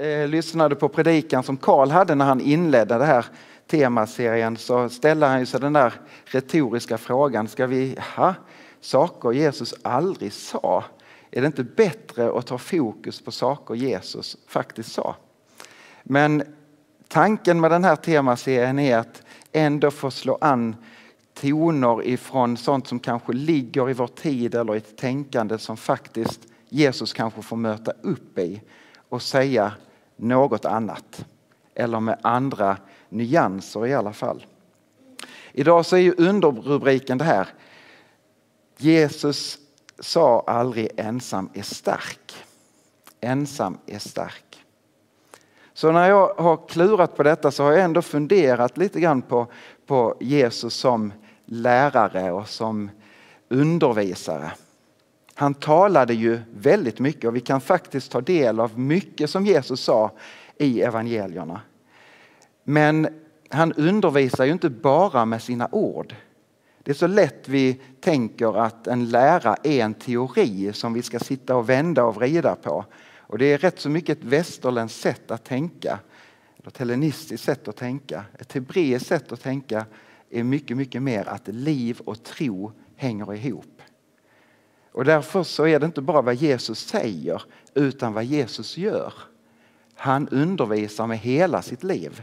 eh, lyssnade på predikan som Karl hade när han inledde den här temaserien så ställde han sig den där retoriska frågan, ska vi ha saker Jesus aldrig sa? Är det inte bättre att ta fokus på saker Jesus faktiskt sa? Men tanken med den här temaserien är att ändå få slå an toner ifrån sånt som kanske ligger i vår tid eller i ett tänkande som faktiskt Jesus kanske får möta upp i och säga något annat. Eller med andra nyanser i alla fall. Idag så är ju underrubriken det här. Jesus sa aldrig ensam är stark. Ensam är stark. Så när jag har klurat på detta så har jag ändå funderat lite grann på, på Jesus som lärare och som undervisare. Han talade ju väldigt mycket och vi kan faktiskt ta del av mycket som Jesus sa i evangelierna. Men han undervisar ju inte bara med sina ord. Det är så lätt vi tänker att en lära är en teori som vi ska sitta och vända och vrida på. Och det är rätt så mycket ett västerländskt sätt att tänka. Ett hellenistiskt sätt att tänka. Ett hebreiskt sätt att tänka är mycket, mycket mer att liv och tro hänger ihop. Och därför så är det inte bara vad Jesus säger utan vad Jesus gör. Han undervisar med hela sitt liv.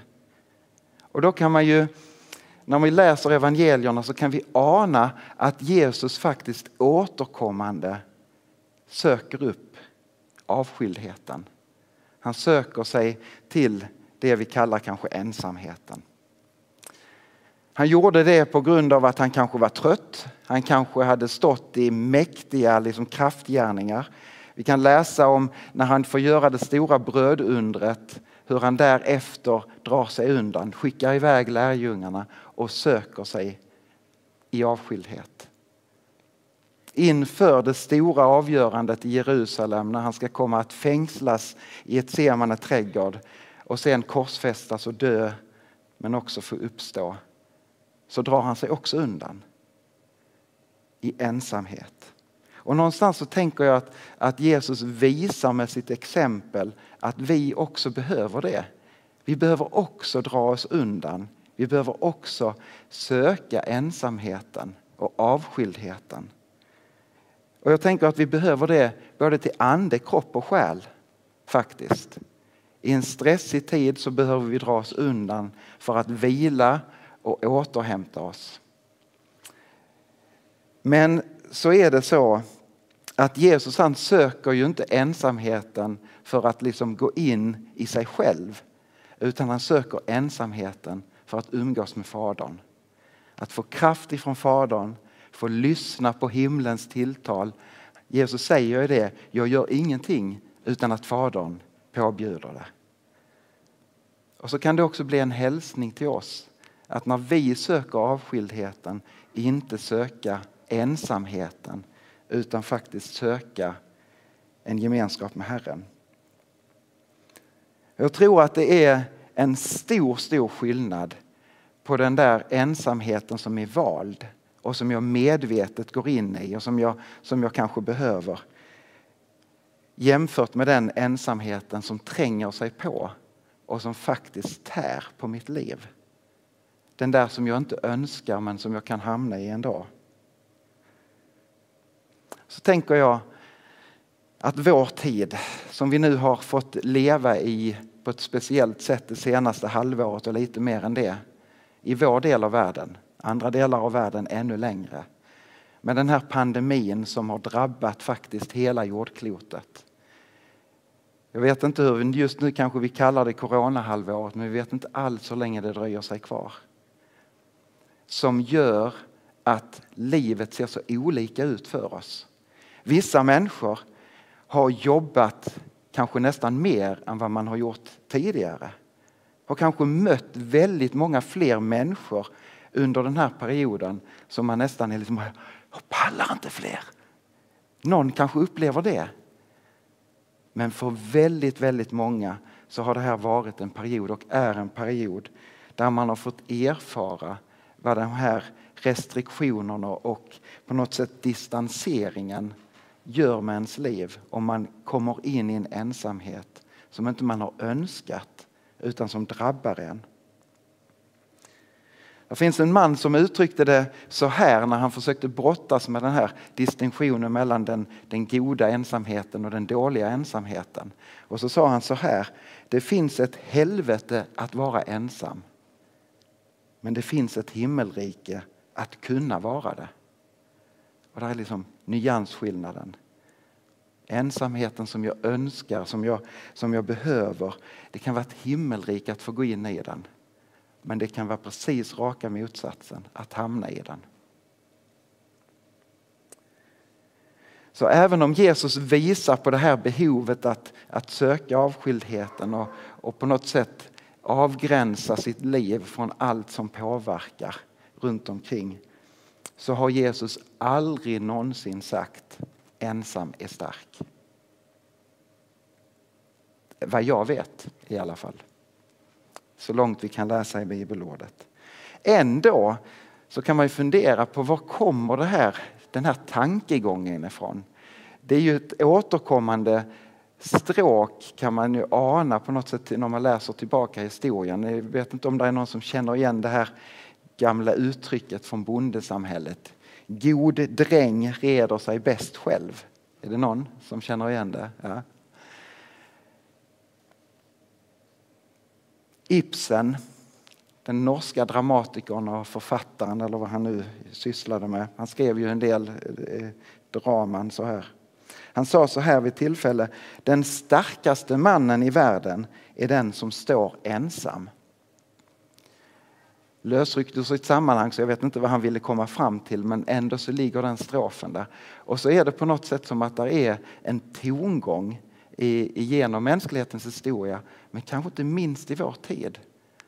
Och då kan man ju, när vi läser evangelierna så kan vi ana att Jesus faktiskt återkommande söker upp avskildheten. Han söker sig till det vi kallar kanske ensamheten. Han gjorde det på grund av att han kanske var trött. Han kanske hade stått i mäktiga liksom, kraftgärningar. Vi kan läsa om när han får göra det stora brödundret hur han därefter drar sig undan, skickar iväg lärjungarna och söker sig i avskildhet. Inför det stora avgörandet i Jerusalem när han ska komma att fängslas i ett Semane trädgård och sen korsfästas och dö men också få uppstå så drar han sig också undan i ensamhet. Och någonstans så tänker jag att, att Jesus visar med sitt exempel att vi också behöver det. Vi behöver också dra oss undan. Vi behöver också söka ensamheten och avskildheten. Och jag tänker att vi behöver det både till ande, kropp och själ faktiskt. I en stressig tid så behöver vi dra oss undan för att vila och återhämta oss. Men så är det så att Jesus han söker ju inte ensamheten för att liksom gå in i sig själv. Utan han söker ensamheten för att umgås med Fadern. Att få kraft ifrån Fadern, få lyssna på himlens tilltal. Jesus säger ju det, jag gör ingenting utan att Fadern påbjuder det. Och så kan det också bli en hälsning till oss att när vi söker avskildheten inte söka ensamheten utan faktiskt söka en gemenskap med Herren. Jag tror att det är en stor, stor skillnad på den där ensamheten som är vald och som jag medvetet går in i och som jag, som jag kanske behöver. Jämfört med den ensamheten som tränger sig på och som faktiskt tär på mitt liv. Den där som jag inte önskar men som jag kan hamna i en dag. Så tänker jag att vår tid som vi nu har fått leva i på ett speciellt sätt det senaste halvåret och lite mer än det i vår del av världen, andra delar av världen ännu längre. Med den här pandemin som har drabbat faktiskt hela jordklotet. Jag vet inte hur, just nu kanske vi kallar det coronahalvåret men vi vet inte alls hur länge det dröjer sig kvar som gör att livet ser så olika ut för oss. Vissa människor har jobbat kanske nästan mer än vad man har gjort tidigare. Har kanske mött väldigt många fler människor under den här perioden som man nästan är liksom, jag pallar inte fler. Någon kanske upplever det. Men för väldigt, väldigt många så har det här varit en period och är en period där man har fått erfara vad de här restriktionerna och på något sätt distanseringen gör med ens liv om man kommer in i en ensamhet som inte man har önskat utan som drabbar en. Det finns en man som uttryckte det så här när han försökte brottas med den här distinktionen mellan den, den goda ensamheten och den dåliga ensamheten. Och så sa han så här, det finns ett helvete att vara ensam. Men det finns ett himmelrike att kunna vara det. Och där är liksom nyansskillnaden. Ensamheten som jag önskar, som jag, som jag behöver. Det kan vara ett himmelrike att få gå in i den. Men det kan vara precis raka motsatsen, att hamna i den. Så även om Jesus visar på det här behovet att, att söka avskildheten och, och på något sätt avgränsa sitt liv från allt som påverkar runt omkring så har Jesus aldrig någonsin sagt ensam är stark. Vad jag vet i alla fall. Så långt vi kan läsa i bibelordet. Ändå så kan man ju fundera på var kommer det här, den här tankegången ifrån? Det är ju ett återkommande stråk kan man ju ana på något sätt när man läser tillbaka historien. Jag vet inte om det är någon som känner igen det här gamla uttrycket från bondesamhället. God dräng reder sig bäst själv. Är det någon som känner igen det? Ja. Ibsen, den norska dramatikern och författaren eller vad han nu sysslade med. Han skrev ju en del eh, eh draman så här. Han sa så här vid tillfälle, den starkaste mannen i världen är den som står ensam. Lösryckt ur sitt sammanhang så jag vet inte vad han ville komma fram till men ändå så ligger den strofen där. Och så är det på något sätt som att det är en tongång genom mänsklighetens historia men kanske inte minst i vår tid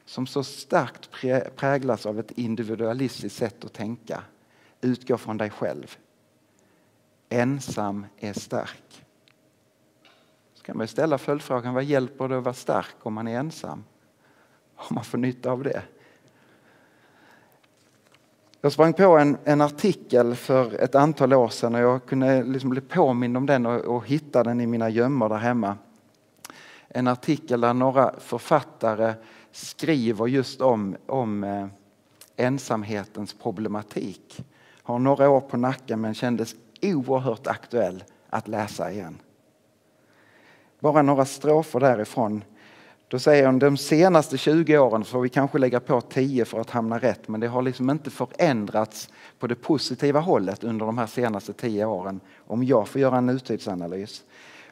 som så starkt präglas av ett individualistiskt sätt att tänka. Utgå från dig själv. Ensam är stark. Så kan man ställa följdfrågan, vad hjälper det att vara stark om man är ensam? Om man får nytta av det? Jag sprang på en, en, artikel för ett antal år sedan och jag kunde liksom bli påmind om den och, och hitta den i mina gömmor där hemma. En artikel där några författare skriver just om, om eh, ensamhetens problematik. Har några år på nacken men kändes oerhört aktuell att läsa igen. Bara några strofer därifrån då säger hon de senaste 20 åren får vi kanske lägga på 10 för att hamna rätt men det har liksom inte förändrats på det positiva hållet under de här senaste 10 åren om jag får göra en nutidsanalys.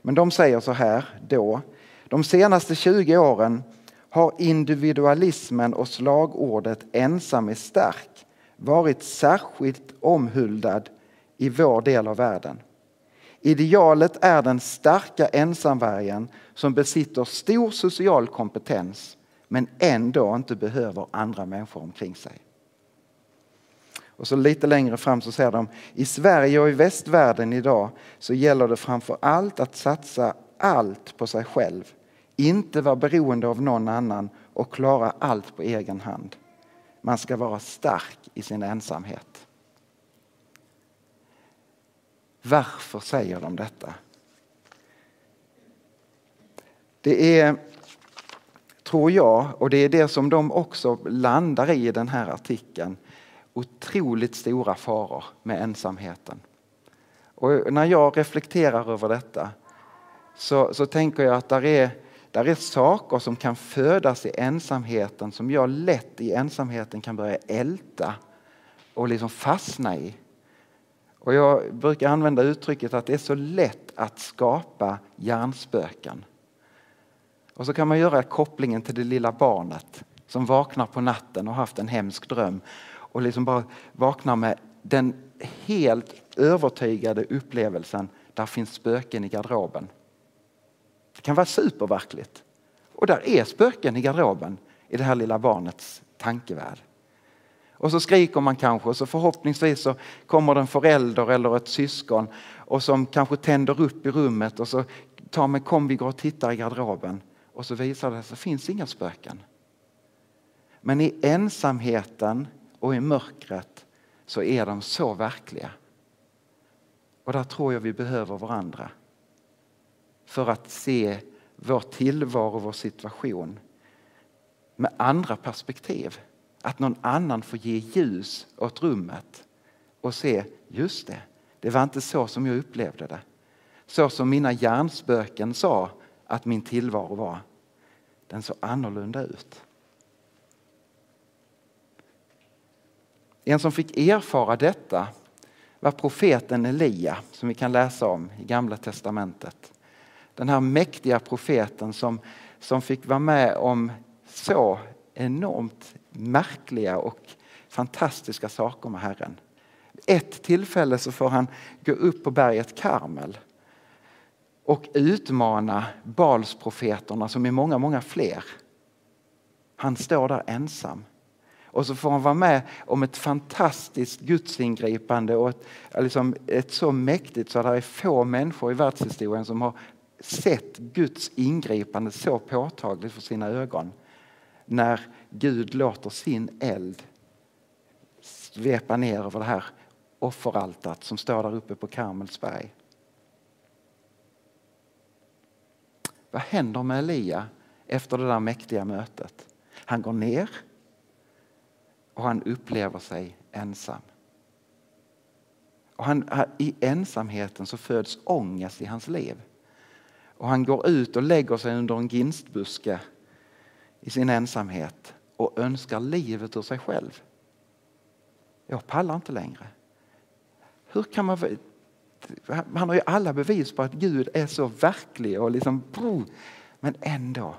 Men de säger så här då. De senaste 20 åren har individualismen och slagordet ensam är stark varit särskilt omhuldad i vår del av världen. Idealet är den starka ensamvargen som besitter stor social kompetens men ändå inte behöver andra människor omkring sig. Och så lite längre fram så säger de i Sverige och i västvärlden idag så gäller det framför allt att satsa allt på sig själv. Inte vara beroende av någon annan och klara allt på egen hand. Man ska vara stark i sin ensamhet. Varför säger de detta? Det är, tror jag, och det är det som de också landar i i den här artikeln, otroligt stora faror med ensamheten. Och när jag reflekterar över detta så, så tänker jag att där är, där är saker som kan födas i ensamheten som jag lätt i ensamheten kan börja älta och liksom fastna i. Och jag brukar använda uttrycket att det är så lätt att skapa hjärnspöken. Och så kan man göra kopplingen till det lilla barnet som vaknar på natten och haft en hemsk dröm och liksom bara vaknar med den helt övertygade upplevelsen där finns spöken i garderoben. Det kan vara superverkligt. Och där är spöken i garderoben i det här lilla barnets tankevärld. Och så skriker man kanske och så förhoppningsvis så kommer det en förälder eller ett syskon och som kanske tänder upp i rummet och så tar man kom vi går och tittar i garderoben och så visar det sig att det finns inga spöken. Men i ensamheten och i mörkret så är de så verkliga. Och där tror jag vi behöver varandra. För att se vår tillvaro, vår situation med andra perspektiv. Att någon annan får ge ljus åt rummet och se, just det, det var inte så som jag upplevde det. Så som mina hjärnspöken sa att min tillvaro var. Den såg annorlunda ut. En som fick erfara detta var profeten Elia som vi kan läsa om i Gamla testamentet. Den här mäktiga profeten som, som fick vara med om så enormt märkliga och fantastiska saker med Herren. Ett tillfälle så får han gå upp på berget Karmel och utmana Balsprofeterna som är många, många fler. Han står där ensam. Och så får han vara med om ett fantastiskt gudsingripande och ett, liksom ett så mäktigt så att det är få människor i världshistorien som har sett Guds ingripande så påtagligt för sina ögon. När Gud låter sin eld svepa ner över det här offeraltat som står där uppe på Karmelsberg. Vad händer med Elia efter det där mäktiga mötet? Han går ner och han upplever sig ensam. Och han, I ensamheten så föds ångest i hans liv. Och han går ut och lägger sig under en ginstbuske i sin ensamhet och önskar livet ur sig själv. Jag pallar inte längre. Hur kan man... Han har ju alla bevis på att Gud är så verklig och liksom... Men ändå.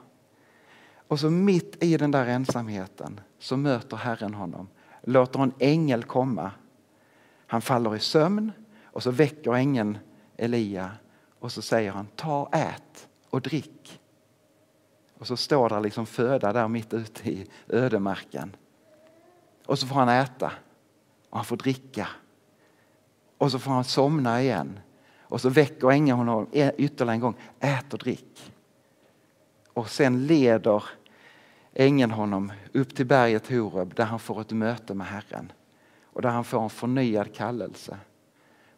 Och så mitt i den där ensamheten så möter Herren honom. Låter en ängel komma. Han faller i sömn och så väcker ängeln Elia och så säger han ta, ät och drick. Och så står där liksom föda där mitt ute i ödemarken. Och så får han äta och han får dricka. Och så får han somna igen. Och så väcker ängeln honom e- ytterligare en gång. Ät och drick. Och sen leder ängeln honom upp till berget Horeb där han får ett möte med Herren. Och där han får en förnyad kallelse.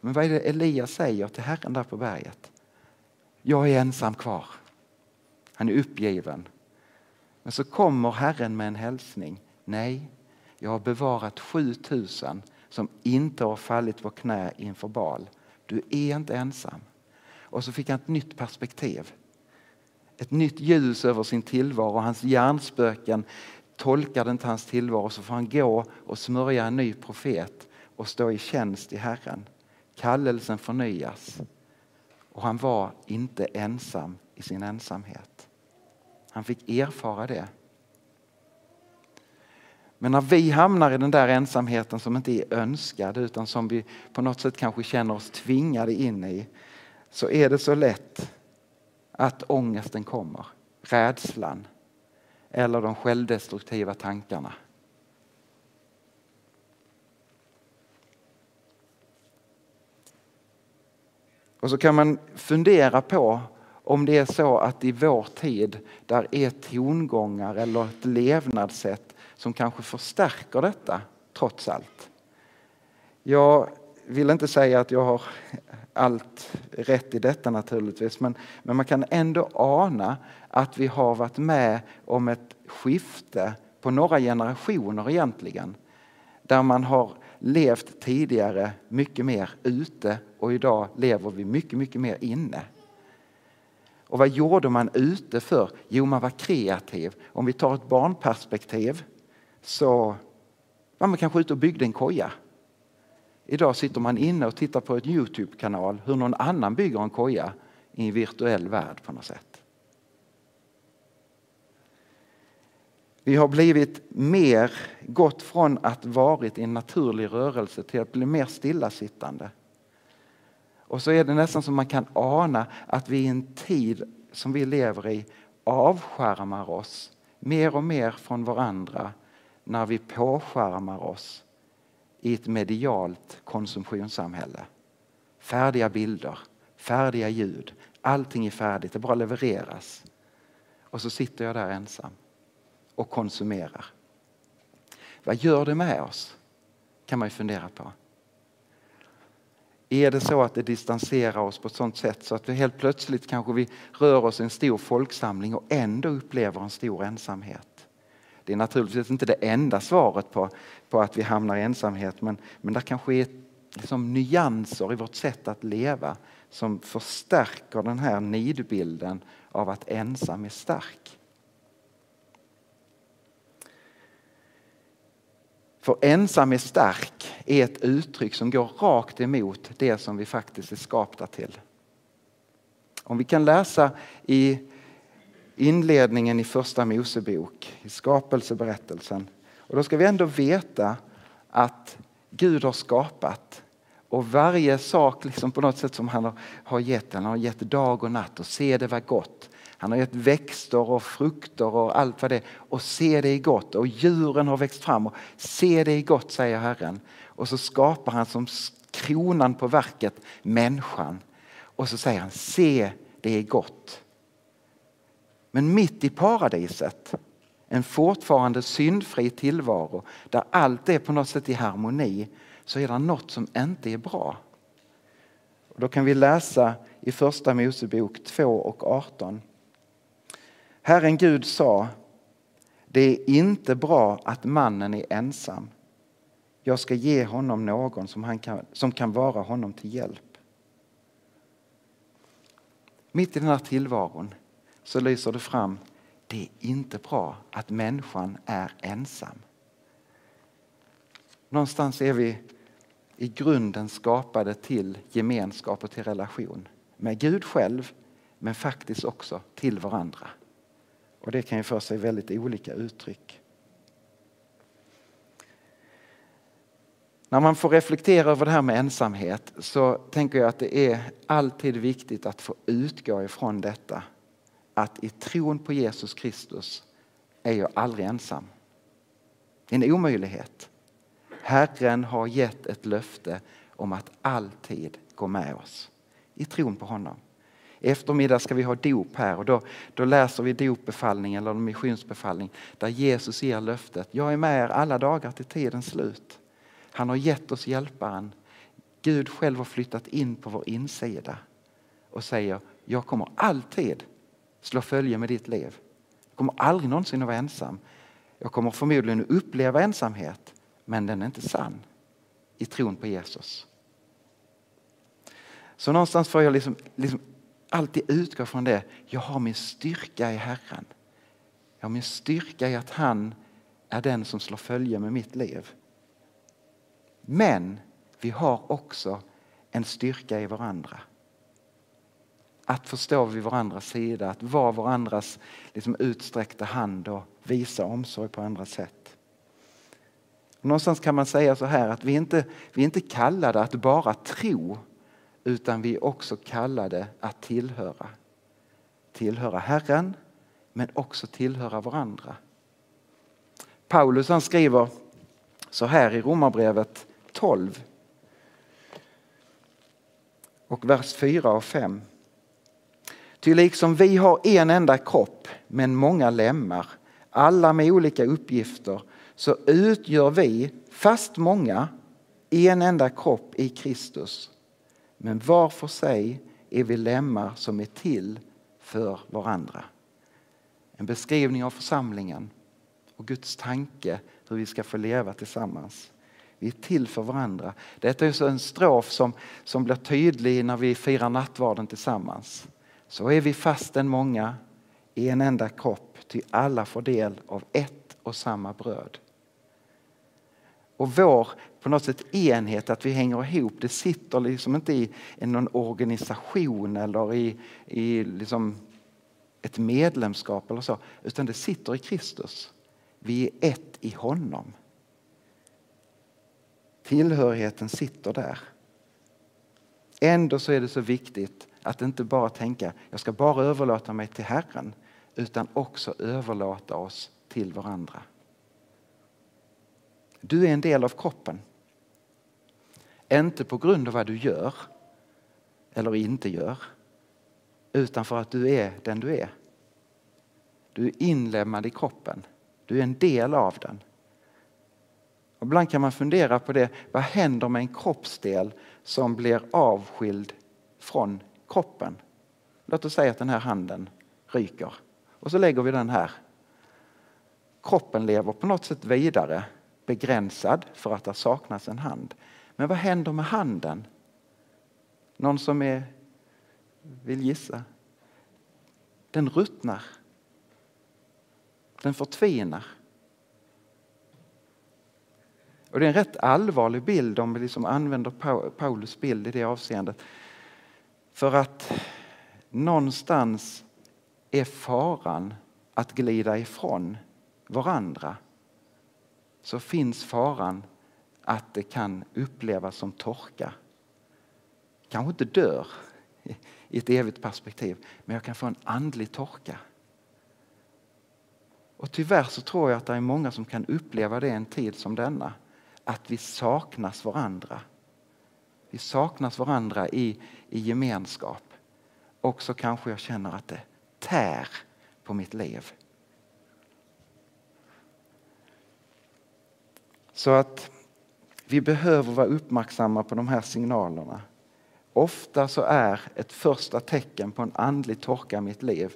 Men vad är det Elias säger till Herren där på berget? Jag är ensam kvar. Han är uppgiven. Men så kommer Herren med en hälsning. Nej, jag har bevarat 7000 som inte har fallit på knä inför bal. Du är inte ensam. Och så fick han ett nytt perspektiv. Ett nytt ljus över sin tillvaro. Hans hjärnspöken tolkade inte hans tillvaro. Så får han gå och smörja en ny profet och stå i tjänst i Herren. Kallelsen förnyas. Och han var inte ensam i sin ensamhet. Han fick erfara det. Men när vi hamnar i den där ensamheten som inte är önskad utan som vi på något sätt kanske känner oss tvingade in i så är det så lätt att ångesten kommer, rädslan eller de självdestruktiva tankarna. Och så kan man fundera på om det är så att i vår tid där är tongångar eller ett levnadssätt som kanske förstärker detta trots allt. Jag vill inte säga att jag har allt rätt i detta naturligtvis men, men man kan ändå ana att vi har varit med om ett skifte på några generationer egentligen. Där man har levt tidigare mycket mer ute och idag lever vi mycket, mycket mer inne. Och vad gjorde man ute för? Jo, man var kreativ. Om vi tar ett barnperspektiv så var man kanske ute och byggde en koja. Idag sitter man inne och tittar på en Youtube-kanal hur någon annan bygger en koja i en virtuell värld på något sätt. Vi har blivit mer, gått från att varit i en naturlig rörelse till att bli mer stillasittande. Och så är det nästan som man kan ana att vi i en tid som vi lever i avskärmar oss mer och mer från varandra när vi påskärmar oss i ett medialt konsumtionssamhälle. Färdiga bilder, färdiga ljud, allting är färdigt, det bara levereras. Och så sitter jag där ensam och konsumerar. Vad gör det med oss? kan man ju fundera på är det så att det distanserar oss på ett sådant sätt så att vi helt plötsligt kanske vi rör oss i en stor folksamling och ändå upplever en stor ensamhet? Det är naturligtvis inte det enda svaret på, på att vi hamnar i ensamhet men, men det kanske är liksom nyanser i vårt sätt att leva som förstärker den här nidbilden av att ensam är stark. För ensam är stark är ett uttryck som går rakt emot det som vi faktiskt är skapta till. Om vi kan läsa i inledningen i första Mosebok, i skapelseberättelsen. Och då ska vi ändå veta att Gud har skapat och varje sak liksom på något sätt som han har gett, han har gett dag och natt och se det var gott. Han har gett växter och frukter och allt vad det är och se det är gott och djuren har växt fram och se det är gott säger Herren. Och så skapar han som kronan på verket människan och så säger han se det är gott. Men mitt i paradiset en fortfarande syndfri tillvaro där allt är på något sätt i harmoni så är det något som inte är bra. Och då kan vi läsa i första Mosebok 2 och 18. Herren Gud sa, det är inte bra att mannen är ensam. Jag ska ge honom någon som, han kan, som kan vara honom till hjälp. Mitt i den här tillvaron så lyser det fram, det är inte bra att människan är ensam. Någonstans är vi i grunden skapade till gemenskap och till relation med Gud själv men faktiskt också till varandra. Och det kan ju få sig väldigt olika uttryck. När man får reflektera över det här med ensamhet så tänker jag att det är alltid viktigt att få utgå ifrån detta. Att i tron på Jesus Kristus är jag aldrig ensam. Det är en omöjlighet. Herren har gett ett löfte om att alltid gå med oss i tron på honom. I eftermiddag ska vi ha dop här och då, då läser vi dopbefallning eller missionsbefallning där Jesus ger löftet. Jag är med er alla dagar till tidens slut. Han har gett oss hjälparen. Gud själv har flyttat in på vår insida och säger jag kommer alltid slå följe med ditt liv. Jag kommer aldrig någonsin att vara ensam. Jag kommer förmodligen att uppleva ensamhet men den är inte sann i tron på Jesus. Så någonstans får jag liksom, liksom alltid utgå från det. Jag har min styrka i Herren. Jag har min styrka i att han är den som slår följe med mitt liv. Men vi har också en styrka i varandra. Att förstå vid varandras sida, att vara varandras liksom utsträckta hand och visa omsorg på andra sätt. Någonstans kan man säga så här att vi inte vi är inte kallade att bara tro utan vi är också kallade att tillhöra. Tillhöra Herren men också tillhöra varandra. Paulus han skriver så här i Romarbrevet 12 och vers 4 och 5. Ty liksom vi har en enda kropp men många lemmar, alla med olika uppgifter, så utgör vi, fast många, en enda kropp i Kristus. Men var för sig är vi lemmar som är till för varandra. En beskrivning av församlingen och Guds tanke hur vi ska få leva tillsammans. Vi är till för varandra. Detta är en strof som, som blir tydlig när vi firar nattvarden tillsammans. Så är vi fastän många i en enda kropp, ty alla får del av ett och samma bröd. Och vår på något sätt enhet, att vi hänger ihop, det sitter liksom inte i någon organisation eller i, i liksom ett medlemskap eller så, utan det sitter i Kristus. Vi är ett i honom. Tillhörigheten sitter där. Ändå så är det så viktigt att inte bara tänka jag ska bara överlåta mig till Herren utan också överlåta oss till varandra. Du är en del av kroppen. Inte på grund av vad du gör eller inte gör utan för att du är den du är. Du är inlemmad i kroppen. Du är en del av den. Och ibland kan man fundera på det, vad händer med en kroppsdel som blir avskild från kroppen? Låt oss säga att den här handen ryker och så lägger vi den här. Kroppen lever på något sätt vidare, begränsad för att det saknas en hand. Men vad händer med handen? Någon som är, vill gissa? Den ruttnar. Den förtvinar. Och det är en rätt allvarlig bild om vi liksom använder Paulus bild i det avseendet. För att någonstans är faran att glida ifrån varandra så finns faran att det kan upplevas som torka. Kanske inte dör i ett evigt perspektiv, men jag kan få en andlig torka. Och tyvärr så tror jag att det är många som kan uppleva det en tid som denna. Att vi saknas varandra. Vi saknas varandra i, i gemenskap. Och så kanske jag känner att det tär på mitt liv. Så att vi behöver vara uppmärksamma på de här signalerna. Ofta så är ett första tecken på en andlig torka i mitt liv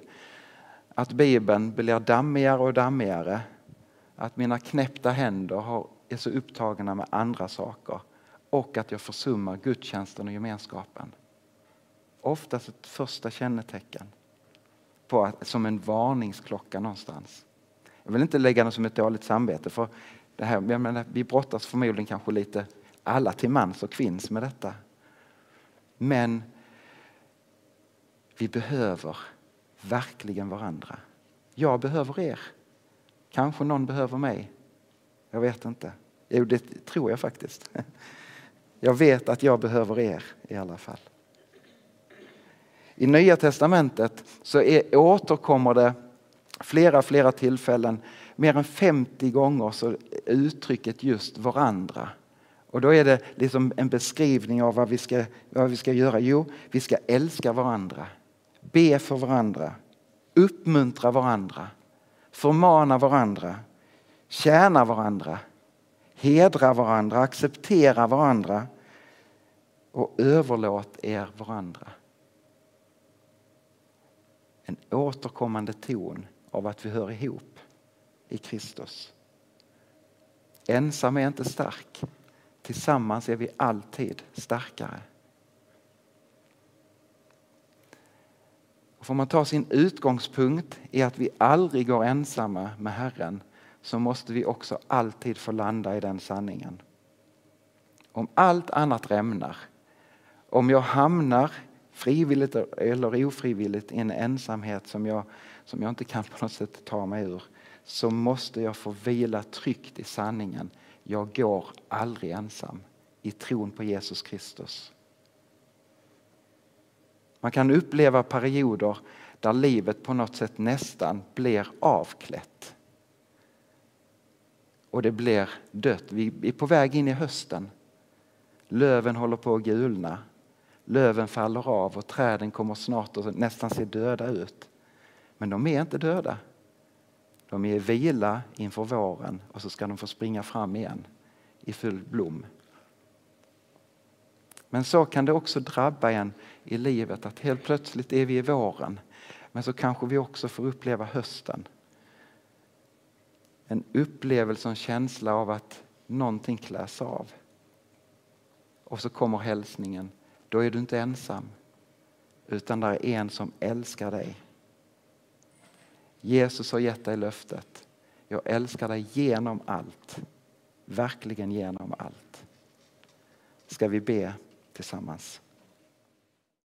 att Bibeln blir dammigare och dammigare. Att mina knäppta händer är så upptagna med andra saker och att jag försummar gudstjänsten och gemenskapen. Oftast ett första kännetecken på att, som en varningsklocka någonstans. Jag vill inte lägga det som ett dåligt samvete för det här, jag menar, vi brottas förmodligen kanske lite alla till mans och kvinns med detta. Men vi behöver verkligen varandra. Jag behöver er. Kanske någon behöver mig. Jag vet inte. Jo, det tror jag faktiskt. Jag vet att jag behöver er i alla fall. I Nya Testamentet så är, återkommer det flera, flera tillfällen, mer än 50 gånger så uttrycket just varandra. Och då är det liksom en beskrivning av vad vi, ska, vad vi ska göra. Jo, vi ska älska varandra, be för varandra, uppmuntra varandra, förmana varandra, tjäna varandra, hedra varandra, acceptera varandra och överlåt er varandra. En återkommande ton av att vi hör ihop i Kristus. Ensam är inte stark. Tillsammans är vi alltid starkare. Får man ta sin utgångspunkt i att vi aldrig går ensamma med Herren så måste vi också alltid få landa i den sanningen. Om allt annat rämnar, om jag hamnar frivilligt eller ofrivilligt i en ensamhet som jag, som jag inte kan på något sätt ta mig ur så måste jag få vila tryggt i sanningen. Jag går aldrig ensam i tron på Jesus Kristus. Man kan uppleva perioder där livet på något sätt nästan blir avklätt. Och det blir dött. Vi är på väg in i hösten. Löven håller på att gulna. Löven faller av och träden kommer snart att nästan se döda ut. Men de är inte döda. De är i vila inför våren och så ska de få springa fram igen i full blom. Men så kan det också drabba en i livet att helt plötsligt är vi i våren men så kanske vi också får uppleva hösten. En upplevelse och en känsla av att någonting kläs av. Och så kommer hälsningen. Då är du inte ensam utan det är en som älskar dig. Jesus har gett dig löftet. Jag älskar dig genom allt. Verkligen genom allt. Ska vi be tillsammans.